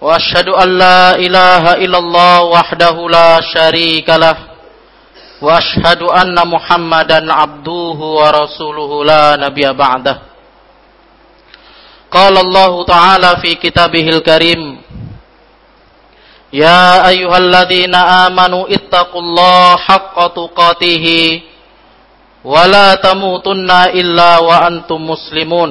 واشهد ان لا اله الا الله وحده لا شريك له واشهد ان محمدا عبده ورسوله لا نبي بعده قال الله تعالى في كتابه الكريم يا ايها الذين امنوا اتقوا الله حق تقاته ولا تموتن الا وانتم مسلمون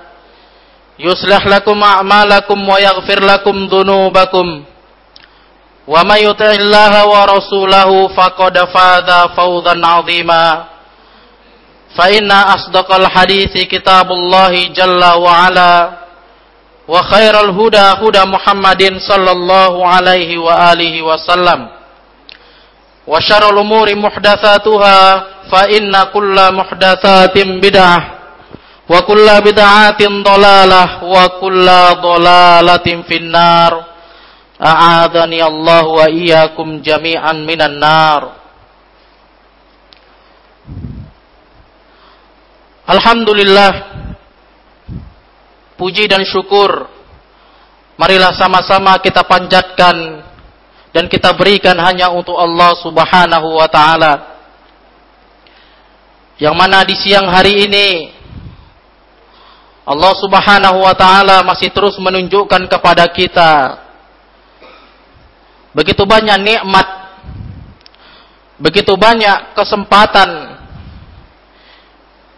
يصلح لكم أعمالكم ويغفر لكم ذنوبكم ومن يطع الله ورسوله فقد فاز فوزا عظيما فإن أصدق الحديث كتاب الله جل وعلا وخير الهدى هدى محمد صلى الله عليه وآله وسلم وشر الأمور محدثاتها فإن كل محدثات بدعة wa kulla bid'atin dalalah wa kulla dalalatin finnar. A'adhani Allah wa iyyakum jami'an minan nar. Alhamdulillah. Puji dan syukur. Marilah sama-sama kita panjatkan dan kita berikan hanya untuk Allah Subhanahu wa taala. Yang mana di siang hari ini Allah subhanahu wa ta'ala masih terus menunjukkan kepada kita Begitu banyak nikmat Begitu banyak kesempatan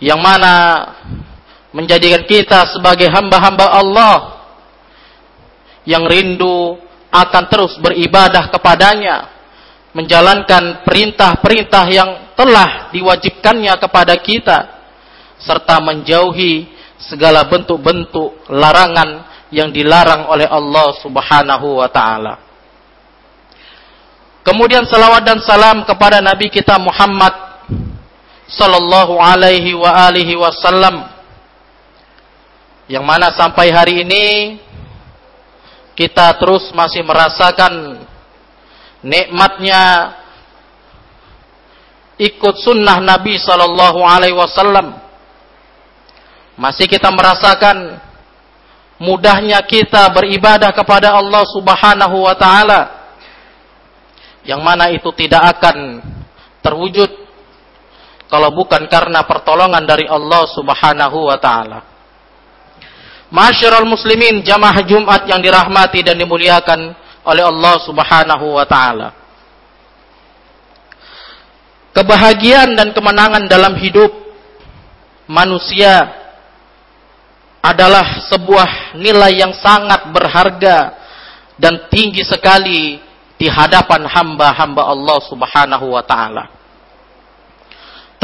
yang mana menjadikan kita sebagai hamba-hamba Allah yang rindu akan terus beribadah kepadanya menjalankan perintah-perintah yang telah diwajibkannya kepada kita serta menjauhi segala bentuk-bentuk larangan yang dilarang oleh Allah Subhanahu wa taala. Kemudian salawat dan salam kepada Nabi kita Muhammad sallallahu alaihi wa alihi wasallam yang mana sampai hari ini kita terus masih merasakan nikmatnya ikut sunnah Nabi sallallahu alaihi wasallam masih kita merasakan mudahnya kita beribadah kepada Allah Subhanahu wa taala yang mana itu tidak akan terwujud kalau bukan karena pertolongan dari Allah Subhanahu wa taala. Masyarul muslimin jamaah Jumat yang dirahmati dan dimuliakan oleh Allah Subhanahu wa taala. Kebahagiaan dan kemenangan dalam hidup manusia adalah sebuah nilai yang sangat berharga dan tinggi sekali di hadapan hamba-hamba Allah Subhanahu wa taala.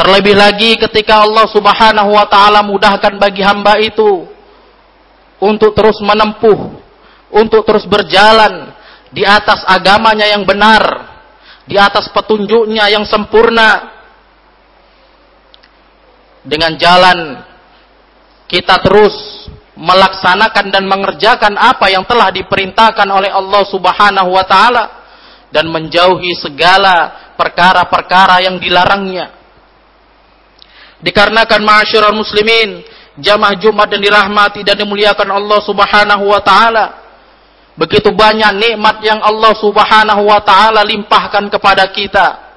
Terlebih lagi ketika Allah subhanahu wa ta'ala mudahkan bagi hamba itu untuk terus menempuh, untuk terus berjalan di atas agamanya yang benar, di atas petunjuknya yang sempurna. Dengan jalan kita terus melaksanakan dan mengerjakan apa yang telah diperintahkan oleh Allah subhanahu wa ta'ala dan menjauhi segala perkara-perkara yang dilarangnya Dikarenakan ma'asyiral muslimin, jamaah Jumat dan dirahmati dan dimuliakan Allah Subhanahu wa taala. Begitu banyak nikmat yang Allah Subhanahu wa taala limpahkan kepada kita.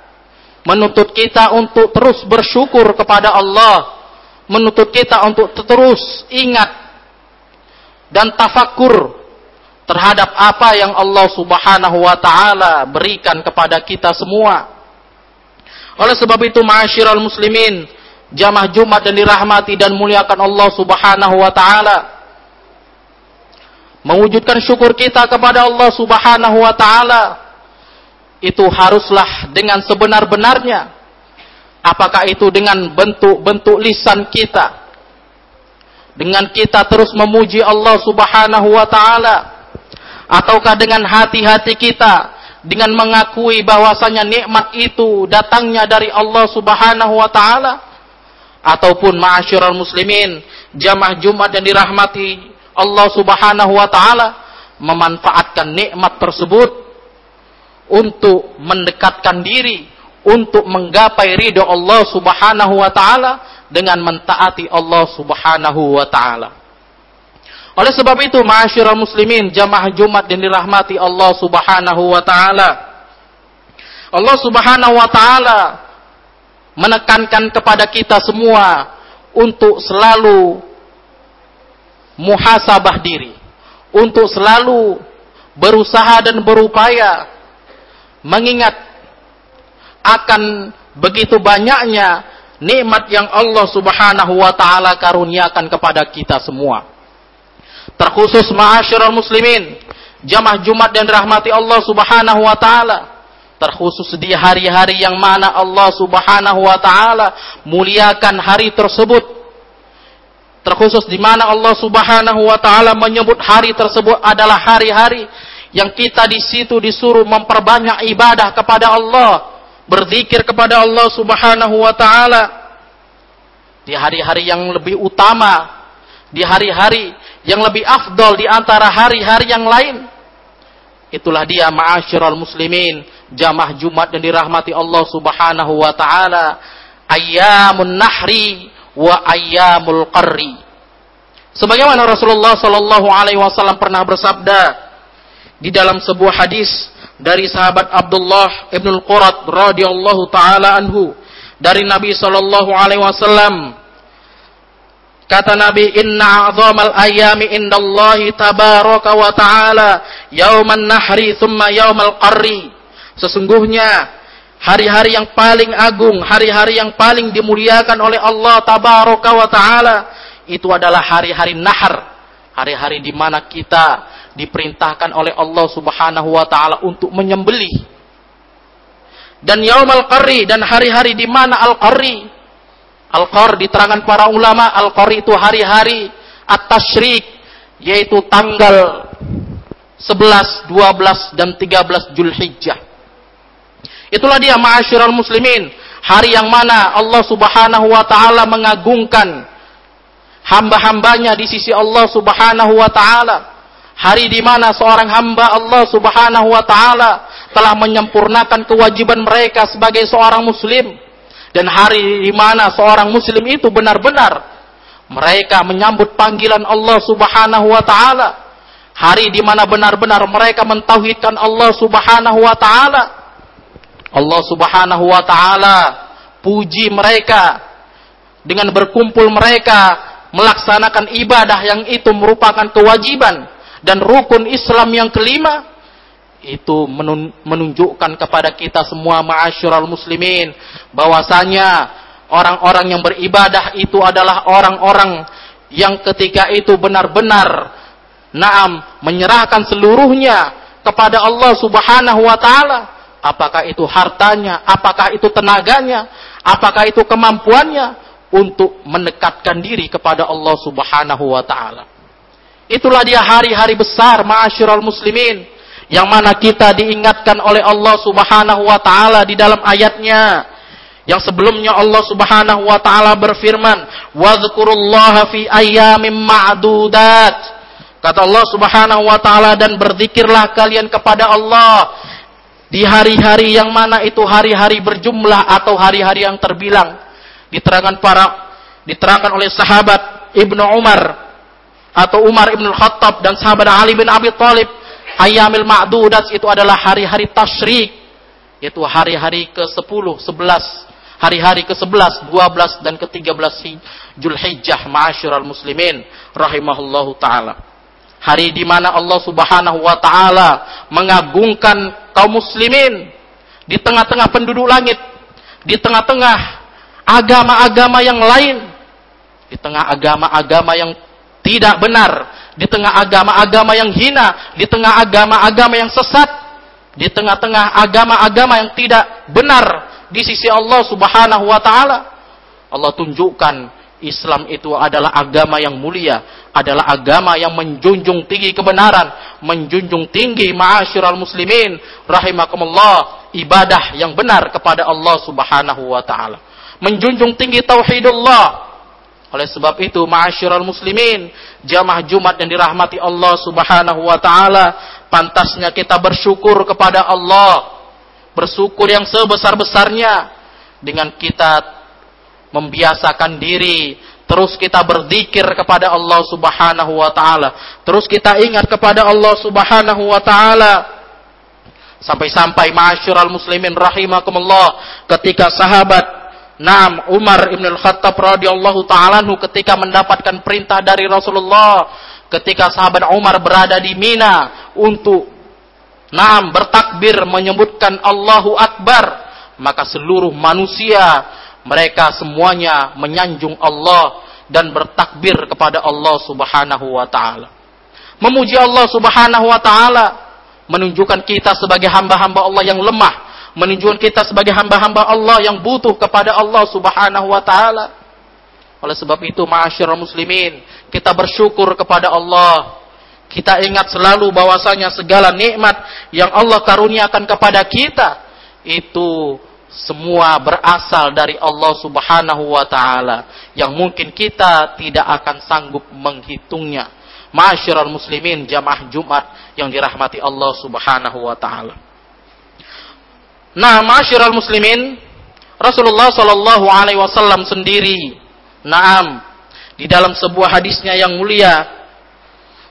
Menuntut kita untuk terus bersyukur kepada Allah. Menuntut kita untuk terus ingat dan tafakur terhadap apa yang Allah Subhanahu wa taala berikan kepada kita semua. Oleh sebab itu, ma'asyiral muslimin, jamaah Jumat dan dirahmati dan muliakan Allah Subhanahu wa taala. Mewujudkan syukur kita kepada Allah Subhanahu wa taala itu haruslah dengan sebenar-benarnya. Apakah itu dengan bentuk-bentuk lisan kita? Dengan kita terus memuji Allah Subhanahu wa taala ataukah dengan hati-hati kita dengan mengakui bahwasanya nikmat itu datangnya dari Allah Subhanahu wa taala? ataupun ma'asyiral muslimin jamaah Jumat yang dirahmati Allah Subhanahu wa taala memanfaatkan nikmat tersebut untuk mendekatkan diri untuk menggapai ridho Allah Subhanahu wa taala dengan mentaati Allah Subhanahu wa taala. Oleh sebab itu, ma'asyiral muslimin, jamaah Jumat yang dirahmati Allah Subhanahu wa taala. Allah Subhanahu wa taala menekankan kepada kita semua untuk selalu muhasabah diri, untuk selalu berusaha dan berupaya mengingat akan begitu banyaknya nikmat yang Allah Subhanahu wa taala karuniakan kepada kita semua. Terkhusus ma'asyiral muslimin, jamaah Jumat dan rahmati Allah Subhanahu wa taala. Terkhusus di hari-hari yang mana Allah Subhanahu wa taala muliakan hari tersebut. Terkhusus di mana Allah Subhanahu wa taala menyebut hari tersebut adalah hari-hari yang kita di situ disuruh memperbanyak ibadah kepada Allah berzikir kepada Allah Subhanahu wa taala. Di hari-hari yang lebih utama di hari-hari yang lebih afdol di antara hari-hari yang lain itulah dia ma'asyiral muslimin jamaah Jumat yang dirahmati Allah Subhanahu wa taala. Ayyamun nahri wa ayyamul qarri. Sebagaimana Rasulullah sallallahu alaihi wasallam pernah bersabda di dalam sebuah hadis dari sahabat Abdullah ibn al-Qurat radhiyallahu taala anhu dari Nabi sallallahu alaihi wasallam Kata Nabi, "Inna a'zamal ayami indallahi tabaraka wa ta'ala yauman nahri thumma yaumal qarri." Sesungguhnya hari-hari yang paling agung, hari-hari yang paling dimuliakan oleh Allah tabaraka wa taala itu adalah hari-hari nahar, hari-hari di mana kita diperintahkan oleh Allah Subhanahu wa taala untuk menyembelih. Dan yaumal qarri dan hari-hari di mana al-qarri Al-Qar diterangkan para ulama Al-Qar itu hari-hari At-Tashrik yaitu tanggal 11, 12 dan 13 Julhijjah. Itulah dia ma'asyiral muslimin, hari yang mana Allah Subhanahu wa taala mengagungkan hamba-hambanya di sisi Allah Subhanahu wa taala. Hari di mana seorang hamba Allah Subhanahu wa taala telah menyempurnakan kewajiban mereka sebagai seorang muslim. Dan hari di mana seorang muslim itu benar-benar mereka menyambut panggilan Allah Subhanahu wa taala. Hari di mana benar-benar mereka mentauhidkan Allah Subhanahu wa taala. Allah Subhanahu wa taala puji mereka. Dengan berkumpul mereka melaksanakan ibadah yang itu merupakan kewajiban dan rukun Islam yang kelima itu menunjukkan kepada kita semua ma'asyiral muslimin bahwasanya orang-orang yang beribadah itu adalah orang-orang yang ketika itu benar-benar naam menyerahkan seluruhnya kepada Allah Subhanahu wa taala. Apakah itu hartanya, apakah itu tenaganya, apakah itu kemampuannya untuk mendekatkan diri kepada Allah Subhanahu wa taala. Itulah dia hari-hari besar ma'asyiral muslimin yang mana kita diingatkan oleh Allah Subhanahu wa taala di dalam ayatnya yang sebelumnya Allah Subhanahu wa taala berfirman, "Wadhkurullaha fi ayyamin ma'dudat." Kata Allah Subhanahu wa taala dan berzikirlah kalian kepada Allah di hari-hari yang mana itu hari-hari berjumlah atau hari-hari yang terbilang. Diterangkan para diterangkan oleh sahabat Ibnu Umar atau Umar Ibnu Khattab dan sahabat Ali bin Abi Thalib ayamil ma'dudat itu adalah hari-hari tasyrik yaitu hari-hari ke-10, 11, hari-hari ke-11, 12 dan ke-13 Julhijjah ma'asyiral muslimin rahimahullahu taala. hari di mana Allah Subhanahu wa taala mengagungkan kaum muslimin di tengah-tengah penduduk langit, di tengah-tengah agama-agama yang lain, di tengah agama-agama yang tidak benar, di tengah agama-agama yang hina, di tengah agama-agama yang sesat, di tengah-tengah agama-agama yang tidak benar di sisi Allah Subhanahu wa taala. Allah tunjukkan Islam itu adalah agama yang mulia, adalah agama yang menjunjung tinggi kebenaran, menjunjung tinggi ma'asyiral muslimin rahimakumullah, ibadah yang benar kepada Allah Subhanahu wa taala. Menjunjung tinggi tauhidullah. Oleh sebab itu, ma'asyiral muslimin, jamaah Jumat yang dirahmati Allah Subhanahu wa taala, pantasnya kita bersyukur kepada Allah. Bersyukur yang sebesar-besarnya. Dengan kita membiasakan diri terus kita berzikir kepada Allah Subhanahu wa taala. Terus kita ingat kepada Allah Subhanahu wa taala. Sampai-sampai masyarul muslimin rahimakumullah ketika sahabat Naam Umar Ibn Al-Khattab radhiyallahu taala ketika mendapatkan perintah dari Rasulullah ketika sahabat Umar berada di Mina untuk Naam bertakbir menyebutkan Allahu Akbar maka seluruh manusia mereka semuanya menyanjung Allah dan bertakbir kepada Allah Subhanahu wa taala. Memuji Allah Subhanahu wa taala menunjukkan kita sebagai hamba-hamba Allah yang lemah, menunjukkan kita sebagai hamba-hamba Allah yang butuh kepada Allah Subhanahu wa taala. Oleh sebab itu, ma'asyiral muslimin, kita bersyukur kepada Allah. Kita ingat selalu bahwasanya segala nikmat yang Allah karuniakan kepada kita itu semua berasal dari Allah Subhanahu wa taala yang mungkin kita tidak akan sanggup menghitungnya. Ma'asyiral muslimin jamaah Jumat yang dirahmati Allah Subhanahu wa taala. Nah, ma'asyiral muslimin, Rasulullah sallallahu alaihi wasallam sendiri, naam, di dalam sebuah hadisnya yang mulia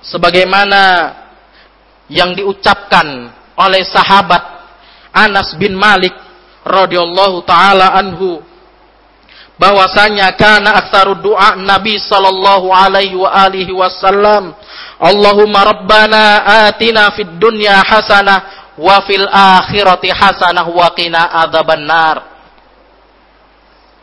sebagaimana yang diucapkan oleh sahabat Anas bin Malik radhiyallahu taala anhu bahwasanya kana aktsaru doa Nabi sallallahu alaihi wa alihi wasallam Allahumma rabbana atina fid dunya hasanah wa fil akhirati hasanah wa qina adzabannar.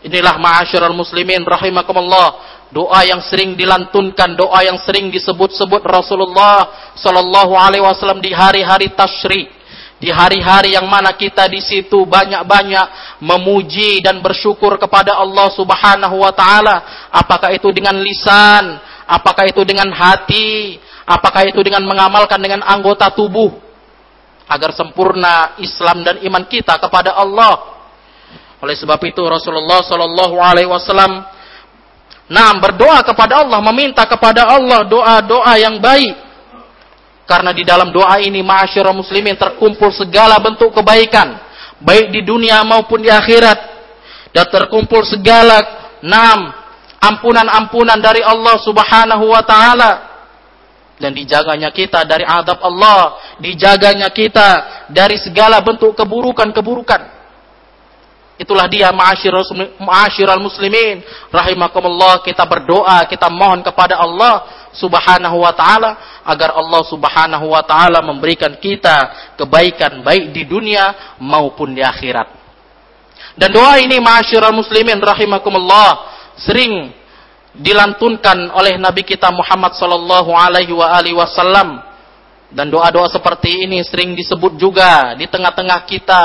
Inilah ma'asyiral muslimin rahimakumullah. Doa yang sering dilantunkan, doa yang sering disebut-sebut Rasulullah sallallahu alaihi wasallam di hari-hari tasyrik di hari-hari yang mana kita di situ banyak-banyak memuji dan bersyukur kepada Allah Subhanahu wa taala, apakah itu dengan lisan, apakah itu dengan hati, apakah itu dengan mengamalkan dengan anggota tubuh agar sempurna Islam dan iman kita kepada Allah. Oleh sebab itu Rasulullah Shallallahu alaihi wasallam berdoa kepada Allah, meminta kepada Allah doa-doa yang baik karena di dalam doa ini ma'asyara muslimin terkumpul segala bentuk kebaikan. Baik di dunia maupun di akhirat. Dan terkumpul segala enam ampunan-ampunan dari Allah subhanahu wa ta'ala. Dan dijaganya kita dari adab Allah. Dijaganya kita dari segala bentuk keburukan-keburukan. Itulah dia ma'asyiral muslimin. Rahimakumullah kita berdoa, kita mohon kepada Allah subhanahu wa ta'ala agar Allah subhanahu wa ta'ala memberikan kita kebaikan baik di dunia maupun di akhirat. Dan doa ini ma'asyiral muslimin rahimakumullah sering dilantunkan oleh Nabi kita Muhammad sallallahu alaihi wasallam dan doa-doa seperti ini sering disebut juga di tengah-tengah kita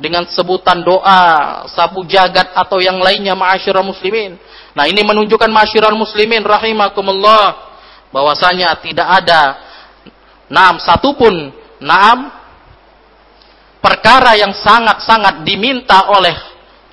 dengan sebutan doa sapu jagat atau yang lainnya ma'asyiral muslimin. Nah, ini menunjukkan ma'asyiral muslimin rahimakumullah bahwasanya tidak ada naam satupun naam perkara yang sangat-sangat diminta oleh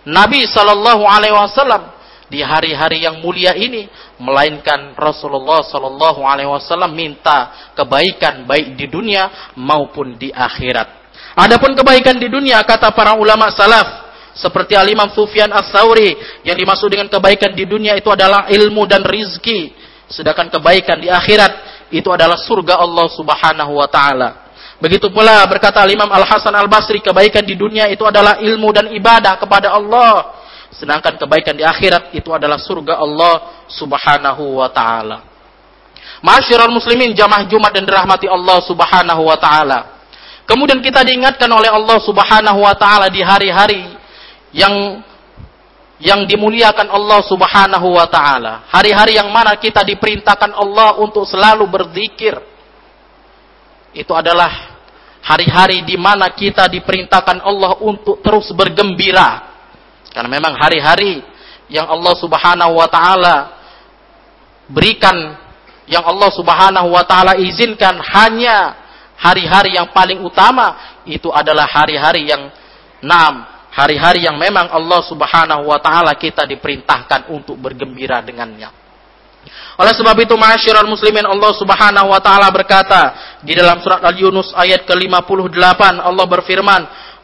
Nabi Shallallahu Alaihi Wasallam di hari-hari yang mulia ini, melainkan Rasulullah Shallallahu Alaihi Wasallam minta kebaikan baik di dunia maupun di akhirat. Adapun kebaikan di dunia kata para ulama salaf seperti Al Imam Sufyan As-Sauri yang dimaksud dengan kebaikan di dunia itu adalah ilmu dan rizki Sedangkan kebaikan di akhirat itu adalah surga Allah Subhanahu wa taala. Begitu pula berkata Imam Al Hasan Al Basri, kebaikan di dunia itu adalah ilmu dan ibadah kepada Allah. Sedangkan kebaikan di akhirat itu adalah surga Allah Subhanahu wa taala. Muslimin jamaah Jumat dan dirahmati Allah Subhanahu wa taala. Kemudian kita diingatkan oleh Allah Subhanahu wa taala di hari-hari yang yang dimuliakan Allah Subhanahu wa taala. Hari-hari yang mana kita diperintahkan Allah untuk selalu berzikir. Itu adalah hari-hari di mana kita diperintahkan Allah untuk terus bergembira. Karena memang hari-hari yang Allah Subhanahu wa taala berikan yang Allah Subhanahu wa taala izinkan hanya hari-hari yang paling utama itu adalah hari-hari yang enam hari-hari yang memang Allah Subhanahu wa taala kita diperintahkan untuk bergembira dengannya. Oleh sebab itu ma'asyiral muslimin Allah Subhanahu wa taala berkata di dalam surat Al-Yunus ayat ke-58 Allah berfirman,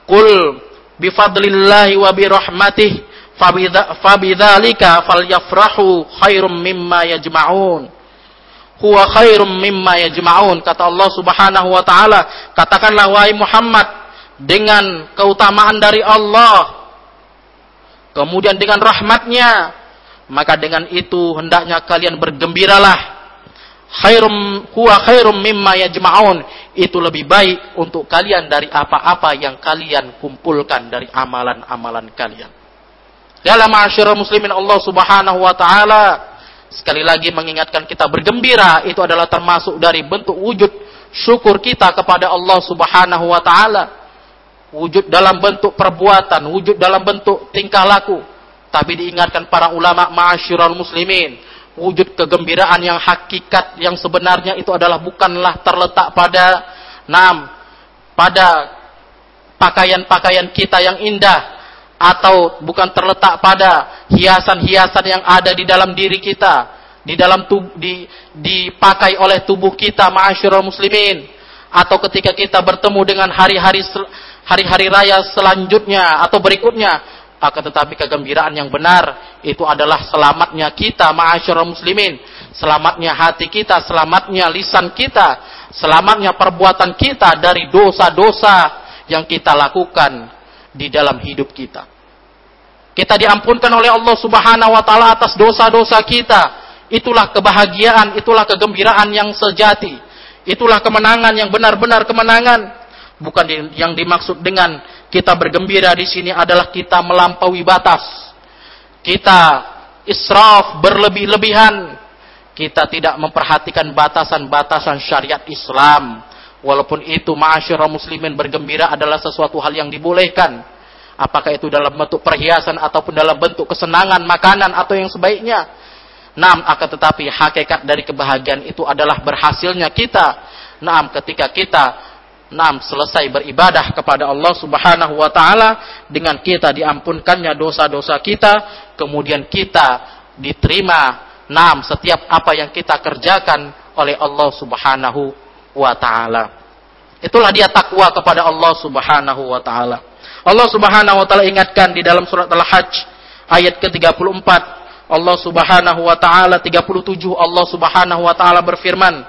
"Qul bifadlillahi wa birahmatih fabidzalika falyafrahu khairum mimma yajma'un." huwa khairum mimma yajma'un kata Allah Subhanahu wa taala katakanlah wahai Muhammad dengan keutamaan dari Allah kemudian dengan rahmatnya maka dengan itu hendaknya kalian bergembiralah khairum huwa khairum mimma yajma'un itu lebih baik untuk kalian dari apa-apa yang kalian kumpulkan dari amalan-amalan kalian dalam ma'asyiral muslimin Allah Subhanahu wa taala Sekali lagi mengingatkan kita bergembira itu adalah termasuk dari bentuk wujud syukur kita kepada Allah Subhanahu wa taala. Wujud dalam bentuk perbuatan, wujud dalam bentuk tingkah laku. Tapi diingatkan para ulama ma'asyiral muslimin, wujud kegembiraan yang hakikat yang sebenarnya itu adalah bukanlah terletak pada nam pada pakaian-pakaian kita yang indah atau bukan terletak pada hiasan-hiasan yang ada di dalam diri kita, di dalam tubuh, di, dipakai oleh tubuh kita, ma'asyiral muslimin, atau ketika kita bertemu dengan hari-hari hari-hari raya selanjutnya atau berikutnya, akan tetapi kegembiraan yang benar itu adalah selamatnya kita, ma'asyiral muslimin, selamatnya hati kita, selamatnya lisan kita, selamatnya perbuatan kita dari dosa-dosa yang kita lakukan di dalam hidup kita. Kita diampunkan oleh Allah Subhanahu wa taala atas dosa-dosa kita. Itulah kebahagiaan, itulah kegembiraan yang sejati. Itulah kemenangan yang benar-benar kemenangan. Bukan yang dimaksud dengan kita bergembira di sini adalah kita melampaui batas. Kita israf berlebih-lebihan. Kita tidak memperhatikan batasan-batasan syariat Islam Walaupun itu ma'asyurah muslimin bergembira adalah sesuatu hal yang dibolehkan. Apakah itu dalam bentuk perhiasan ataupun dalam bentuk kesenangan, makanan atau yang sebaiknya. Naam, akan tetapi hakikat dari kebahagiaan itu adalah berhasilnya kita. Naam, ketika kita Naam, selesai beribadah kepada Allah Subhanahu wa taala dengan kita diampunkannya dosa-dosa kita, kemudian kita diterima naam setiap apa yang kita kerjakan oleh Allah Subhanahu wa taala. Itulah dia takwa kepada Allah Subhanahu wa taala. Allah Subhanahu wa taala ingatkan di dalam surat Al-Hajj ayat ke-34 Allah Subhanahu wa taala 37 Allah Subhanahu wa taala berfirman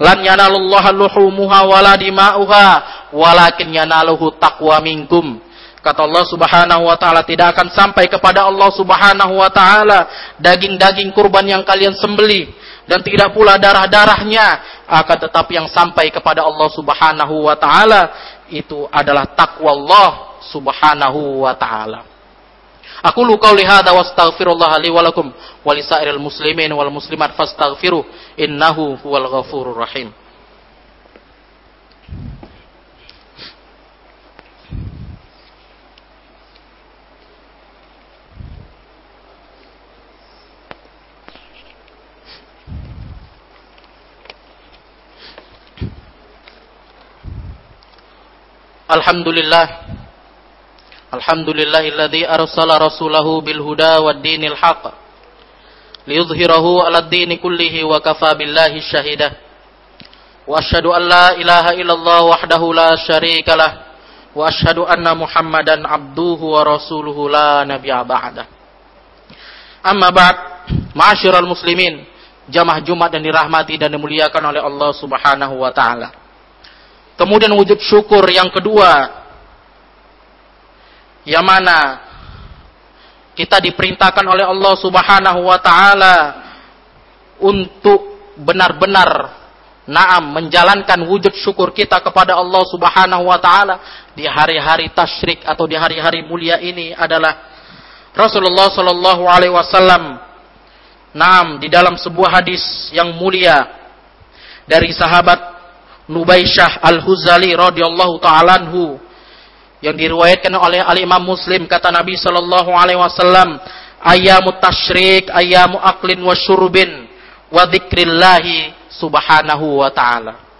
Lan yanalullaha luhumuha wala dima'uha walakin yanaluhu taqwa minkum Kata Allah Subhanahu wa taala tidak akan sampai kepada Allah Subhanahu wa taala daging-daging kurban yang kalian sembelih dan tidak pula darah-darahnya akan tetapi yang sampai kepada Allah Subhanahu wa taala itu adalah takwa Allah Subhanahu wa taala. Aku lu qauli hadza wastaghfirullah li wa lakum wa lisairil muslimin wal muslimat fastaghfiru innahu huwal ghafurur rahim. Alhamdulillah Alhamdulillahilladzi arsala rasulahu bil huda wad dinil haq liyudhhirahu 'alad dini kullihi wa kafa billahi syahida. Wa asyhadu an la ilaha illallah wahdahu la syarika lah. Wa asyhadu anna muhammadan abduhu wa rasuluhu la nabiyya ba'da amma ba'd ma'asyiral muslimin jamaah Jumat dan dirahmati dan dimuliakan oleh Allah Subhanahu wa taala. Kemudian wujud syukur yang kedua, yang mana kita diperintahkan oleh Allah Subhanahu wa taala untuk benar-benar naam menjalankan wujud syukur kita kepada Allah Subhanahu wa taala di hari-hari tasyrik atau di hari-hari mulia ini adalah Rasulullah sallallahu alaihi wasallam. Naam di dalam sebuah hadis yang mulia dari sahabat Nubaisyah Al-Huzali radhiyallahu taala anhu yang diriwayatkan oleh Al Imam Muslim kata Nabi sallallahu alaihi wasallam ayamut tasyrik ayamu aklin wa syurbin wa dzikrillahi subhanahu wa taala.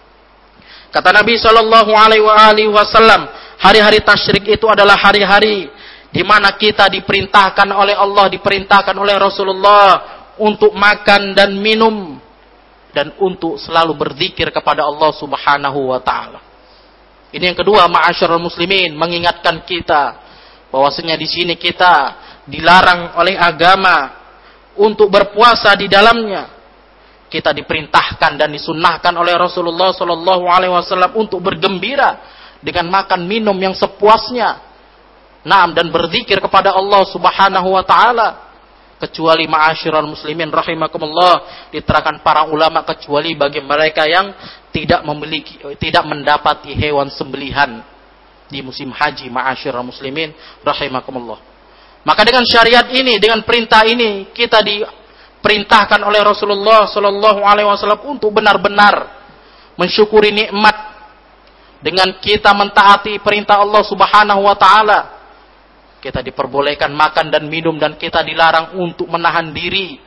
Kata Nabi sallallahu alaihi wasallam, hari-hari tasyrik itu adalah hari-hari di mana kita diperintahkan oleh Allah, diperintahkan oleh Rasulullah untuk makan dan minum dan untuk selalu berzikir kepada Allah Subhanahu wa taala. Ini yang kedua, ma'asyiral muslimin, mengingatkan kita bahwasanya di sini kita dilarang oleh agama untuk berpuasa di dalamnya kita diperintahkan dan disunnahkan oleh Rasulullah Shallallahu Alaihi Wasallam untuk bergembira dengan makan minum yang sepuasnya. Naam dan berzikir kepada Allah Subhanahu wa taala kecuali ma'asyiral muslimin rahimakumullah diterangkan para ulama kecuali bagi mereka yang tidak memiliki tidak mendapati hewan sembelihan di musim haji ma'asyiral muslimin rahimakumullah maka dengan syariat ini dengan perintah ini kita di perintahkan oleh Rasulullah Shallallahu Alaihi Wasallam untuk benar-benar mensyukuri nikmat dengan kita mentaati perintah Allah Subhanahu Wa Taala. Kita diperbolehkan makan dan minum dan kita dilarang untuk menahan diri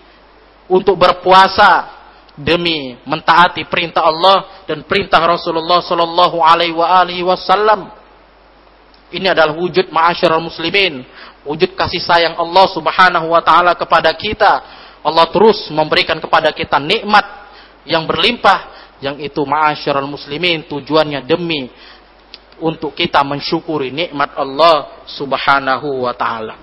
untuk berpuasa demi mentaati perintah Allah dan perintah Rasulullah Shallallahu Alaihi Wasallam. Ini adalah wujud ma'asyiral muslimin, wujud kasih sayang Allah Subhanahu wa taala kepada kita Allah terus memberikan kepada kita nikmat yang berlimpah yang itu ma'asyiral muslimin tujuannya demi untuk kita mensyukuri nikmat Allah Subhanahu wa taala.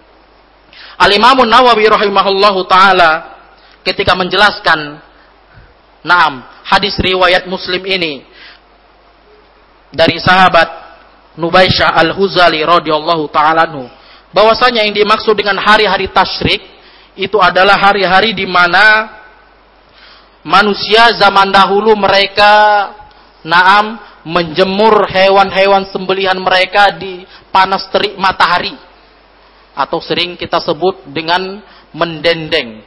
Al-Imam Nawawi rahimahullahu taala ketika menjelaskan Naam, hadis riwayat Muslim ini dari sahabat Nubaisyah Al-Huzali radhiyallahu taala bahwasanya yang dimaksud dengan hari-hari tasyrik itu adalah hari-hari di mana manusia zaman dahulu mereka naam menjemur hewan-hewan sembelihan mereka di panas terik matahari atau sering kita sebut dengan mendendeng.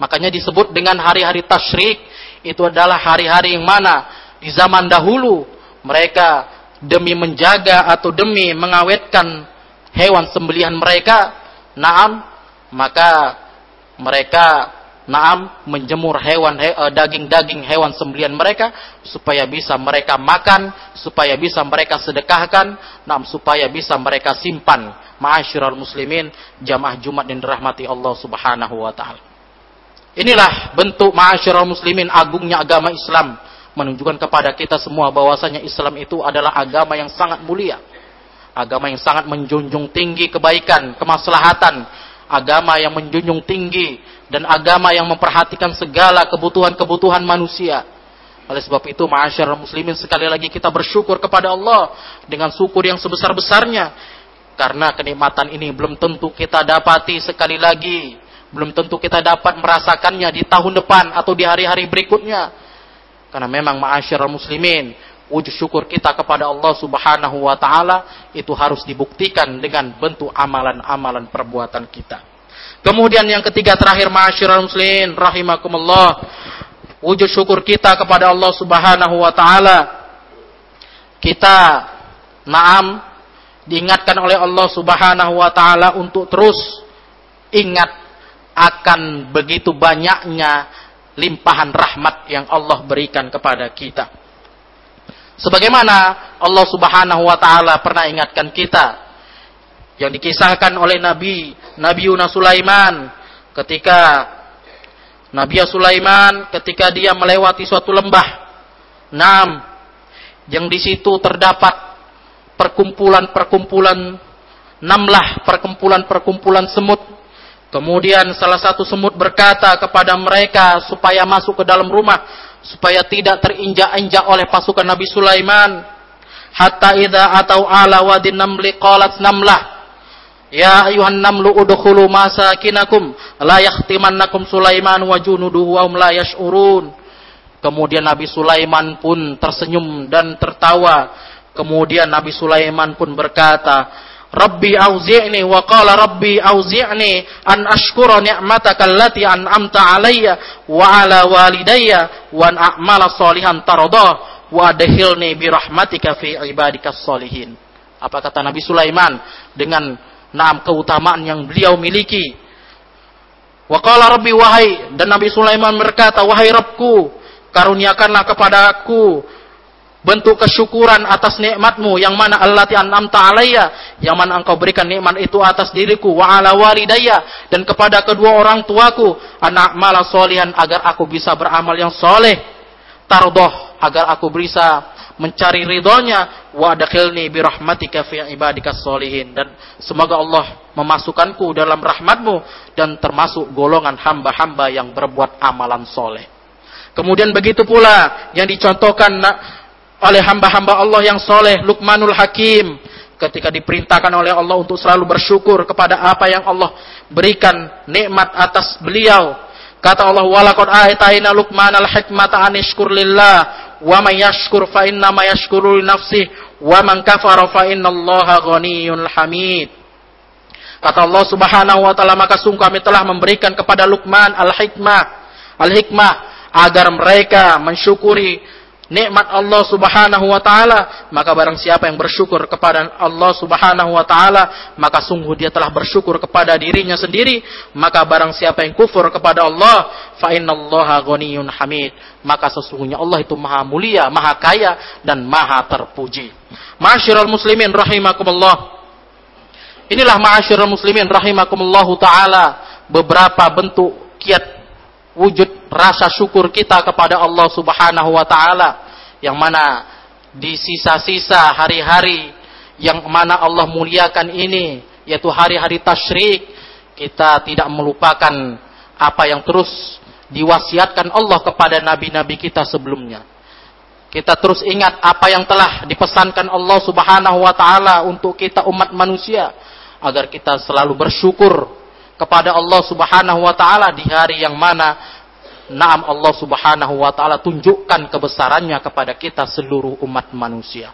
Makanya disebut dengan hari-hari tasyrik itu adalah hari-hari yang mana di zaman dahulu mereka demi menjaga atau demi mengawetkan hewan sembelihan mereka, naam maka mereka naam menjemur hewan eh, daging-daging he, hewan sembelian mereka supaya bisa mereka makan, supaya bisa mereka sedekahkan, naam supaya bisa mereka simpan. Ma'asyiral muslimin, jamaah Jumat yang dirahmati Allah Subhanahu wa taala. Inilah bentuk ma'asyiral muslimin agungnya agama Islam menunjukkan kepada kita semua bahwasanya Islam itu adalah agama yang sangat mulia. Agama yang sangat menjunjung tinggi kebaikan, kemaslahatan, agama yang menjunjung tinggi dan agama yang memperhatikan segala kebutuhan-kebutuhan manusia. Oleh sebab itu, ma'asyar muslimin sekali lagi kita bersyukur kepada Allah dengan syukur yang sebesar-besarnya. Karena kenikmatan ini belum tentu kita dapati sekali lagi. Belum tentu kita dapat merasakannya di tahun depan atau di hari-hari berikutnya. Karena memang ma'asyar muslimin, wujud syukur kita kepada Allah Subhanahu wa taala itu harus dibuktikan dengan bentuk amalan-amalan perbuatan kita. Kemudian yang ketiga terakhir ma'asyiral muslimin rahimakumullah wujud syukur kita kepada Allah Subhanahu wa taala kita naam diingatkan oleh Allah Subhanahu wa taala untuk terus ingat akan begitu banyaknya limpahan rahmat yang Allah berikan kepada kita. Sebagaimana Allah Subhanahu wa taala pernah ingatkan kita yang dikisahkan oleh Nabi Nabi Yunus Sulaiman ketika Nabi Sulaiman ketika dia melewati suatu lembah. Nam yang di situ terdapat perkumpulan-perkumpulan namlah perkumpulan-perkumpulan semut. Kemudian salah satu semut berkata kepada mereka supaya masuk ke dalam rumah supaya tidak terinjak-injak oleh pasukan Nabi Sulaiman hatta idza atau ala wadin namli qalat namlah ya ayuhan namlu udkhulu masakinakum la yahtimannakum Sulaiman wa junuduhu wa hum la yash'urun Kemudian Nabi Sulaiman pun tersenyum dan tertawa. Kemudian Nabi Sulaiman pun berkata, Rabbi auzi'ni wa qala Rabbi auzi'ni an ashkura ni'mataka allati an'amta alayya wa ala walidayya wa an a'mala salihan taradah wa adkhilni bi rahmatika fi ibadikas salihin. Apa kata Nabi Sulaiman dengan enam keutamaan yang beliau miliki? Wa qala Rabbi wahai dan Nabi Sulaiman berkata, wahai Rabbku, karuniakanlah kepada aku bentuk kesyukuran atas nikmatmu. Yang mana Allah an'amta alayya. Yang mana engkau berikan nikmat itu atas diriku. Wa ala walidayya. Dan kepada kedua orang tuaku. Anak malah solihan. Agar aku bisa beramal yang soleh. Tardoh. Agar aku bisa mencari ridhonya. Wa adkhilni bi rahmatika fi ibadikas solihin. Dan semoga Allah memasukkanku dalam rahmatmu. Dan termasuk golongan hamba-hamba yang berbuat amalan soleh. Kemudian begitu pula yang dicontohkan oleh hamba-hamba Allah yang soleh, Luqmanul Hakim, ketika diperintahkan oleh Allah untuk selalu bersyukur kepada apa yang Allah berikan nikmat atas beliau. Kata Allah, "Walaqad ataina Luqman al-hikmata an lillah, wa man yashkur fa inna ma yashkuru li nafsihi, wa man kafara fa inna Allaha ghaniyyun hamid." Kata Allah Subhanahu wa taala, maka sungguh kami telah memberikan kepada Luqman al-hikmah, al-hikmah agar mereka mensyukuri nikmat Allah Subhanahu wa taala, maka barang siapa yang bersyukur kepada Allah Subhanahu wa taala, maka sungguh dia telah bersyukur kepada dirinya sendiri, maka barang siapa yang kufur kepada Allah, fa innallaha ghaniyun hamid, maka sesungguhnya Allah itu maha mulia, maha kaya dan maha terpuji. Ma'asyiral muslimin rahimakumullah. Inilah ma'asyiral muslimin rahimakumullah taala beberapa bentuk kiat wujud rasa syukur kita kepada Allah Subhanahu wa taala yang mana di sisa-sisa hari-hari yang mana Allah muliakan ini yaitu hari-hari tasyrik kita tidak melupakan apa yang terus diwasiatkan Allah kepada nabi-nabi kita sebelumnya. Kita terus ingat apa yang telah dipesankan Allah Subhanahu wa taala untuk kita umat manusia agar kita selalu bersyukur kepada Allah Subhanahu wa taala di hari yang mana naam Allah Subhanahu wa taala tunjukkan kebesarannya kepada kita seluruh umat manusia.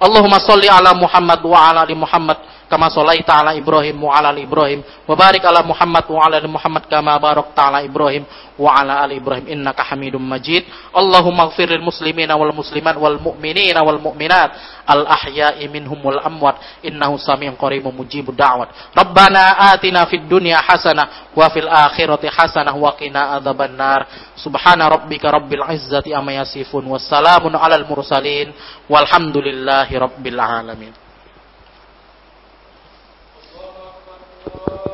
Allahumma salli ala Muhammad wa ala ali Muhammad kama shalaita ala Ibrahim wa ala ali Ibrahim wa barik ala Muhammad wa ala ali Muhammad kama barakta ala Ibrahim wa ala Ibrahim innaka Hamidum Majid. Allahumma ighfir lil muslimina wal muslimat wal mu'minina wal mu'minat al ahya'i minhum wal amwat innahu samiun qaribun mujibud da'wat. Rabbana atina fid dunya hasanah wa fil akhirati hasanah wa qina adzabannar. Subhana rabbika rabbil izzati amma yasifun wassalamun alal mursalin walhamdulillahi rabbil alamin. Oh.